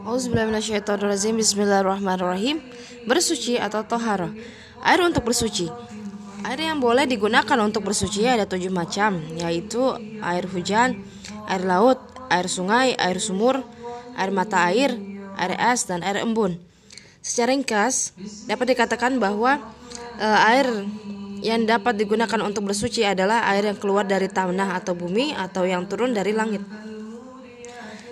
Auzubillahiminasyaitonirrajim Bismillahirrahmanirrahim. Bersuci atau tohara Air untuk bersuci. Air yang boleh digunakan untuk bersuci ada tujuh macam Yaitu air hujan, air laut, air sungai, air sumur, air mata air, air es, dan air embun. Secara ringkas, dapat dikatakan bahwa e, air yang dapat digunakan untuk bersuci adalah air yang keluar dari tanah atau bumi atau yang turun dari langit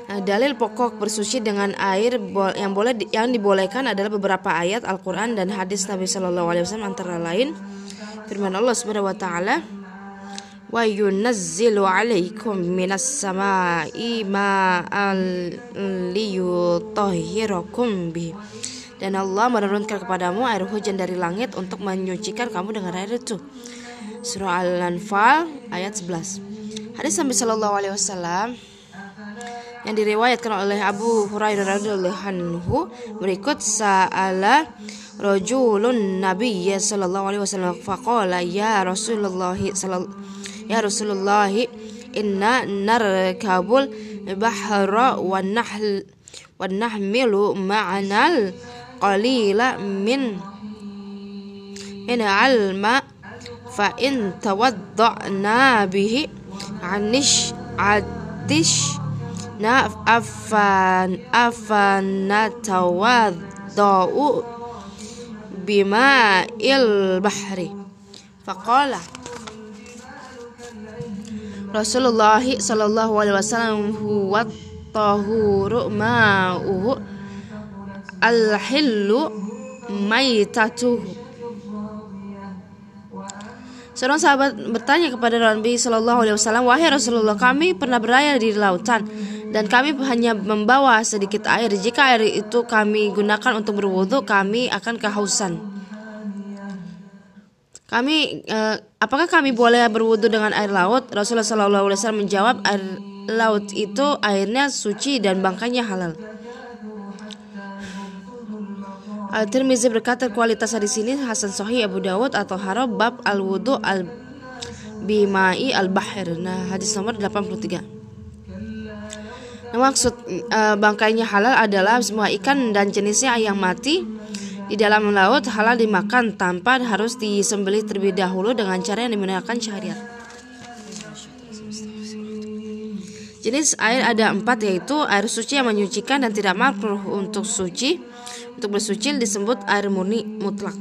Nah, dalil pokok bersuci dengan air yang boleh yang dibolehkan adalah beberapa ayat Al-Qur'an dan hadis Nabi Shallallahu alaihi wasallam antara lain firman Allah Subhanahu wa taala wa yunazzilu 'alaikum minas sama'i ma'al liyutahhirakum bi dan Allah menurunkan kepadamu air hujan dari langit untuk menyucikan kamu dengan air itu. Surah Al-Anfal ayat 11. Hadis Nabi Shallallahu alaihi wasallam yang diriwayatkan oleh Abu Hurairah radhiyallahu anhu berikut sa'ala rajulun Nabi sallallahu alaihi wasallam faqala ya Rasulullah ya Rasulullah inna narkabul bahra wa nahl wa nahmilu ma'anal qalila min min alma fa in tawadda'na bihi anish atish na afan afanatawaddau bima il bahri. Faqala. Rasulullah sallallahu alaihi wasallam huwa tahuru ma'uhu al-hillu maitatuhu. Seorang sahabat bertanya kepada Nabi Shallallahu Alaihi Wasallam, wahai Rasulullah, kami pernah berada di lautan dan kami hanya membawa sedikit air. Jika air itu kami gunakan untuk berwudhu, kami akan kehausan. Kami, eh, apakah kami boleh berwudhu dengan air laut? Rasulullah Wasallam menjawab, air laut itu airnya suci dan bangkainya halal. Al-Tirmizi berkata kualitas hadis ini Hasan Sahih Abu Dawud atau Harab bab al-wudu al bimai al-bahir. Nah, hadis nomor 83. Maksud uh, bangkainya halal adalah semua ikan dan jenisnya yang mati di dalam laut halal dimakan tanpa harus disembelih terlebih dahulu dengan cara yang dimenggunakan syariat. Jenis air ada empat yaitu air suci yang menyucikan dan tidak makruh untuk suci, untuk bersuci disebut air murni mutlak.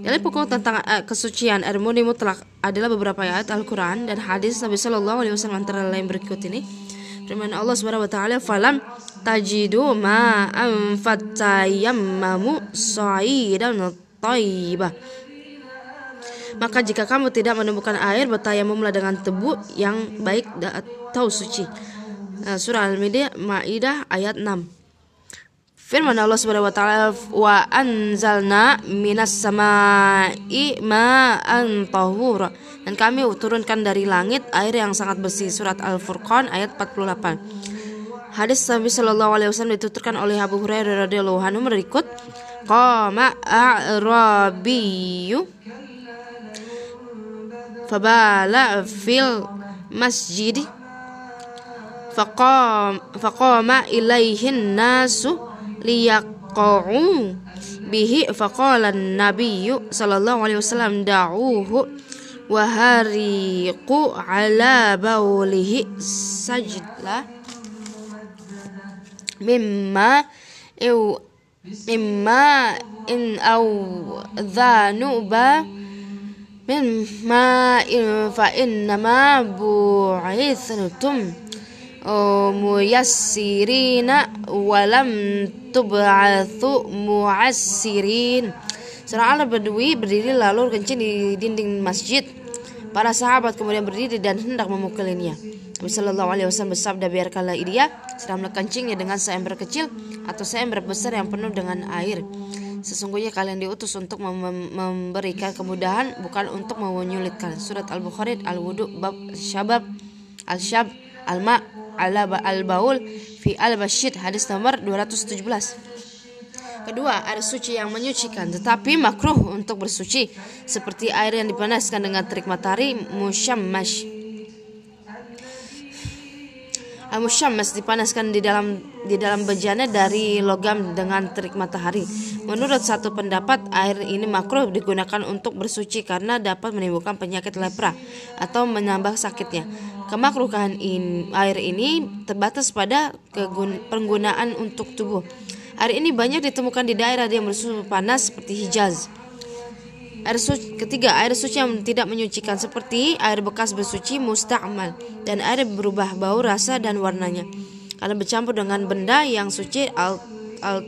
Dalil pokok tentang uh, kesucian air murni mutlak adalah beberapa ayat Al-Quran dan hadis Nabi Shallallahu Alaihi Wasallam antara lain berikut ini. Firman Allah Subhanahu Wa Taala, "Falam tajidu ma fatayammamu sa'idan thayyibah." Maka jika kamu tidak menemukan air, bertayamumlah dengan tebu yang baik atau suci. Uh, surah Al-Maidah ayat 6. Firman Allah Subhanahu wa taala wa anzalna minas samai ma'an tahura. Dan kami turunkan dari langit air yang sangat bersih. Surat Al-Furqan ayat 48. Hadis Nabi Shallallahu alaihi wasallam dituturkan oleh Abu Hurairah radhiyallahu anhu. Berikut qama a'rabiyyu fabala fil masjid faqam faqama ilaihin nasu liyaqa'u bihi faqala an-nabiyyu sallallahu alaihi wasallam da'uhu wa hariqu ala baulihi sajla mimma iw mimma in au dhanuba mimma in fa innama bu'ithtum muyassirina walam tub'atsu mu'assirin anak berdui berdiri lalu kencing di dinding masjid. Para sahabat kemudian berdiri dan hendak memukulinya. Nabi Shallallahu Alaihi Wasallam bersabda biarkanlah dia sedang kencingnya dengan seember kecil atau seember besar yang penuh dengan air. Sesungguhnya kalian diutus untuk mem memberikan kemudahan bukan untuk menyulitkan. Surat Al-Bukhari Al-Wudu bab Syabab Al-Syab Al-Ma Al-Baul fi Al-Bashid hadis nomor 217. Kedua, air suci yang menyucikan tetapi makruh untuk bersuci seperti air yang dipanaskan dengan terik matahari musyammash. Al-musyammas dipanaskan di dalam di dalam bejana dari logam dengan terik matahari. Menurut satu pendapat, air ini makruh digunakan untuk bersuci karena dapat menimbulkan penyakit lepra atau menambah sakitnya. Kemakruhan in, air ini terbatas pada penggunaan untuk tubuh. Air ini banyak ditemukan di daerah yang bersuhu panas seperti Hijaz. Air suci, ketiga, air suci yang tidak menyucikan seperti air bekas bersuci musta'mal dan air berubah bau, rasa dan warnanya karena bercampur dengan benda yang suci al, al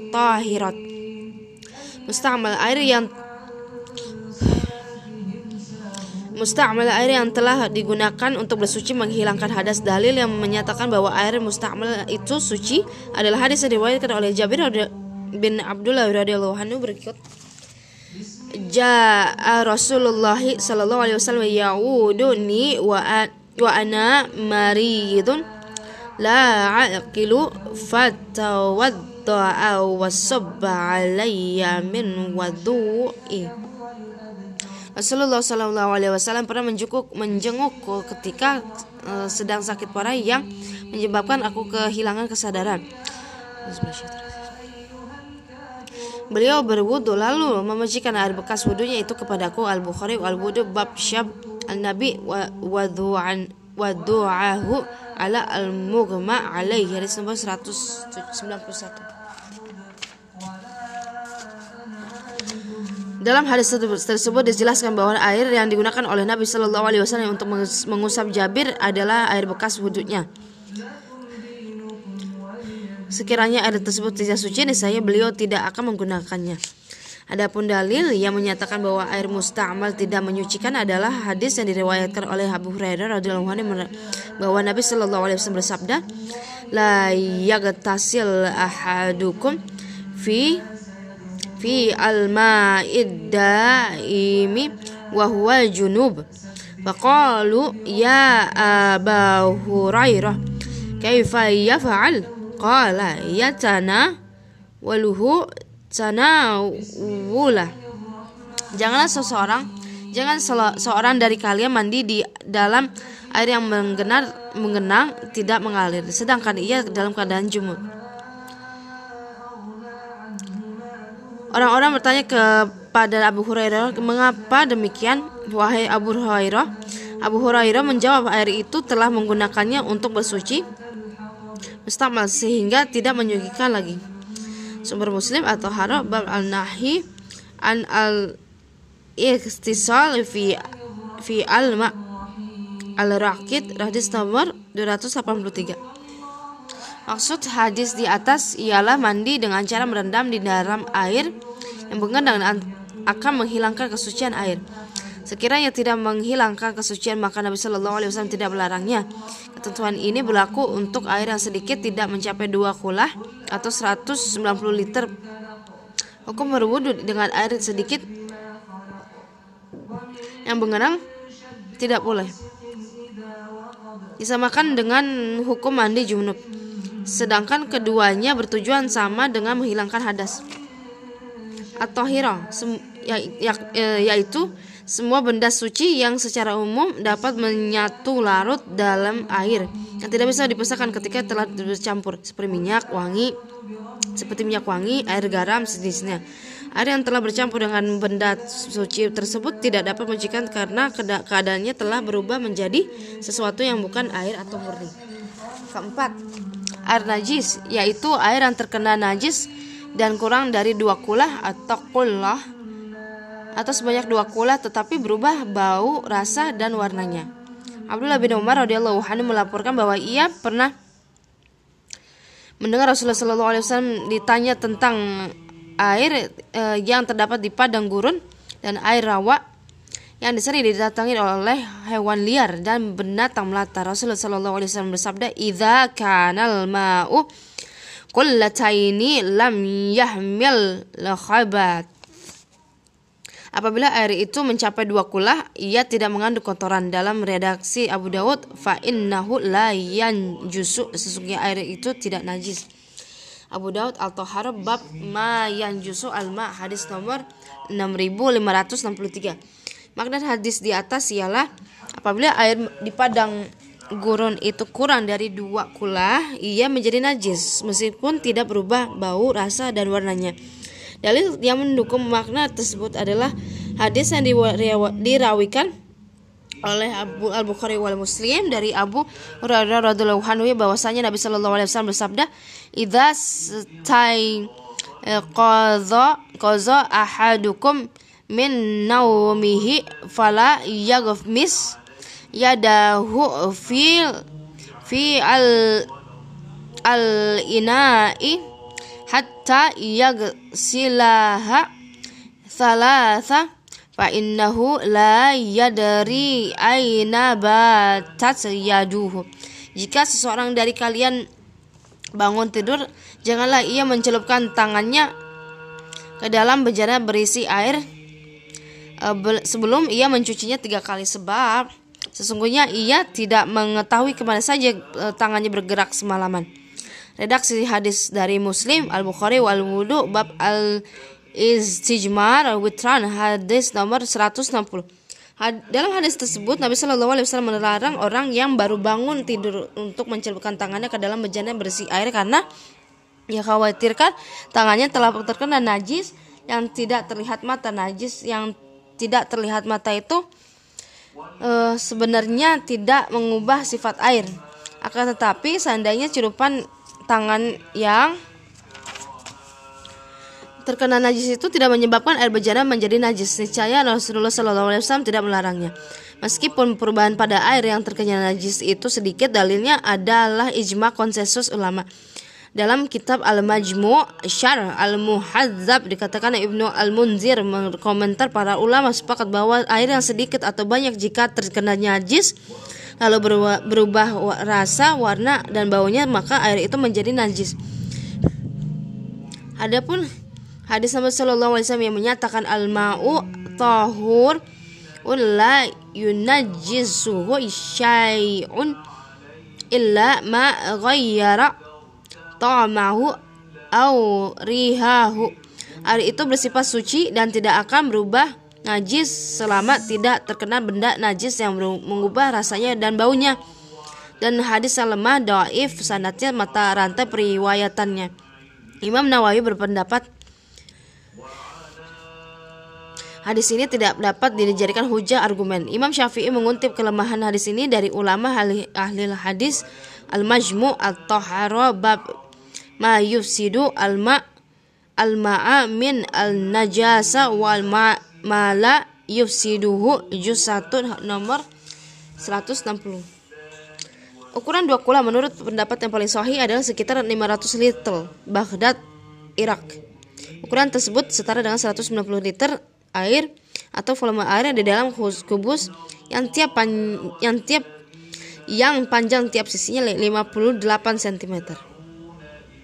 air yang Musta'mal air yang telah digunakan untuk bersuci menghilangkan hadas dalil yang menyatakan bahwa air musta'mal itu suci adalah hadis yang diriwayatkan oleh Jabir bin Abdullah radhiyallahu anhu. Berikut. Jaa Rasulullah sallallahu alaihi wasallam yauduni wa wa ana maridun. La aqilu fatawadda'a wa sabba alayya min wudu'i Rasulullah Sallallahu Alaihi Wasallam pernah menjenguk menjengukku ketika uh, sedang sakit parah yang menyebabkan aku kehilangan kesadaran. Beliau berwudu lalu memujikan air bekas wudunya itu kepadaku Al-Bukhari Al-Wudu bab syab Al-Nabi wa wadu'an wadu'ahu ala al-mughma alaihi hadis nomor 191 Dalam hadis tersebut dijelaskan bahwa air yang digunakan oleh Nabi Shallallahu Alaihi Wasallam untuk mengusap Jabir adalah air bekas wudhunya. Sekiranya air tersebut tidak suci, saya beliau tidak akan menggunakannya. Adapun dalil yang menyatakan bahwa air musta'mal tidak menyucikan adalah hadis yang diriwayatkan oleh Abu Hurairah radhiyallahu anhu bahwa Nabi Shallallahu alaihi wasallam bersabda, "La yagtasil ahadukum fi fi al-ma'id daimi wa huwa junub." Faqalu ya Abu Hurairah, "Kaifa yaf'al?" qala yatana waluhu wula janganlah seseorang jangan seorang dari kalian mandi di dalam air yang menggenar mengenang tidak mengalir sedangkan ia dalam keadaan jumud Orang-orang bertanya kepada Abu Hurairah, "Mengapa demikian, wahai Abu Hurairah?" Abu Hurairah menjawab, "Air itu telah menggunakannya untuk bersuci mustamal sehingga tidak menyugikan lagi. Sumber Muslim atau Harab bab al-nahi an al ikhtisal fi fi al ma al raqid hadis nomor 283. Maksud hadis di atas ialah mandi dengan cara merendam di dalam air yang mengendang akan menghilangkan kesucian air. Sekiranya tidak menghilangkan kesucian maka Nabi Shallallahu Alaihi Wasallam tidak melarangnya. Ketentuan ini berlaku untuk air yang sedikit tidak mencapai dua kulah atau 190 liter. Hukum berwudu dengan air sedikit yang mengenang tidak boleh. Disamakan dengan hukum mandi junub. Sedangkan keduanya bertujuan sama dengan menghilangkan hadas atau hira ya, ya, yaitu semua benda suci yang secara umum dapat menyatu larut dalam air yang tidak bisa dipisahkan ketika telah bercampur seperti minyak wangi seperti minyak wangi, air garam sejenisnya. Air yang telah bercampur dengan benda suci tersebut tidak dapat mencikan karena keadaannya telah berubah menjadi sesuatu yang bukan air atau murni. Keempat, air najis yaitu air yang terkena najis dan kurang dari dua kulah atau kulah atau sebanyak dua kulah tetapi berubah bau, rasa dan warnanya. Abdullah bin Umar radhiyallahu anhu melaporkan bahwa ia pernah mendengar Rasulullah Shallallahu alaihi wasallam ditanya tentang air eh, yang terdapat di padang gurun dan air rawa yang disering didatangi oleh hewan liar dan binatang melata. Rasulullah Shallallahu alaihi wasallam bersabda, "Idza kanal ma'u kullataini lam yahmil khabat." Apabila air itu mencapai dua kulah, ia tidak mengandung kotoran. Dalam redaksi Abu Dawud, fa innahu la. Sesungguhnya air itu tidak najis. Abu Daud Al-Tohar bab ma yanjusu al-ma hadis nomor 6563. Makna hadis di atas ialah apabila air di padang gurun itu kurang dari dua kula, ia menjadi najis meskipun tidak berubah bau, rasa dan warnanya. Dalil yang mendukung makna tersebut adalah hadis yang dirawikan oleh Abu Al Bukhari wal Muslim dari Abu Hurairah radhiallahu anhu bahwasanya Nabi Shallallahu alaihi wasallam bersabda, "Idza stai qadha qadha ahadukum min naumihi fala yaghmis yadahu fil fi al al ina'i hatta yagsilaha thalatha fa innahu la yadri aina batat yaduhu. Jika seseorang dari kalian bangun tidur janganlah ia mencelupkan tangannya ke dalam bejana berisi air sebelum ia mencucinya tiga kali sebab sesungguhnya ia tidak mengetahui ke mana saja eh, tangannya bergerak semalaman redaksi hadis dari Muslim Al Bukhari wal Wudu bab al Istijmar Witran hadis nomor 160. Had, dalam hadis tersebut Nabi Shallallahu Alaihi Wasallam melarang orang yang baru bangun tidur untuk mencelupkan tangannya ke dalam bejana bersih air karena ia khawatirkan tangannya telah terkena najis yang tidak terlihat mata najis yang tidak terlihat mata itu e, sebenarnya tidak mengubah sifat air akan tetapi seandainya celupan tangan yang terkena najis itu tidak menyebabkan air bejana menjadi najis. Niscaya Rasulullah Shallallahu Alaihi Wasallam tidak melarangnya. Meskipun perubahan pada air yang terkena najis itu sedikit, dalilnya adalah ijma konsensus ulama. Dalam kitab Al-Majmu' Syar Al-Muhadzab dikatakan Ibnu Al-Munzir berkomentar para ulama sepakat bahwa air yang sedikit atau banyak jika terkena najis lalu berubah, rasa, warna dan baunya maka air itu menjadi najis. Adapun Hadis Nabi Shallallahu Alaihi Wasallam yang menyatakan al ma'u tahur la yunajjisuhu syai'un illa ma ghayyara ta'amahu au rihahu. Air itu bersifat suci dan tidak akan berubah najis selama tidak terkena benda najis yang mengubah rasanya dan baunya. Dan hadis yang lemah doaif sanatnya mata rantai periwayatannya. Imam Nawawi berpendapat Hadis ini tidak dapat dijadikan hujah argumen. Imam Syafi'i menguntip kelemahan hadis ini dari ulama ahli, ahli hadis Al-Majmu' At-Tahara bab ma yufsidu al-ma' min al-najasa wal ma, ma la yufsiduhu juz 1 nomor 160. Ukuran dua kula menurut pendapat yang paling sahih adalah sekitar 500 liter Baghdad, Irak. Ukuran tersebut setara dengan 190 liter air atau volume air yang di dalam kubus yang tiap pan, yang tiap yang panjang tiap sisinya 58 cm.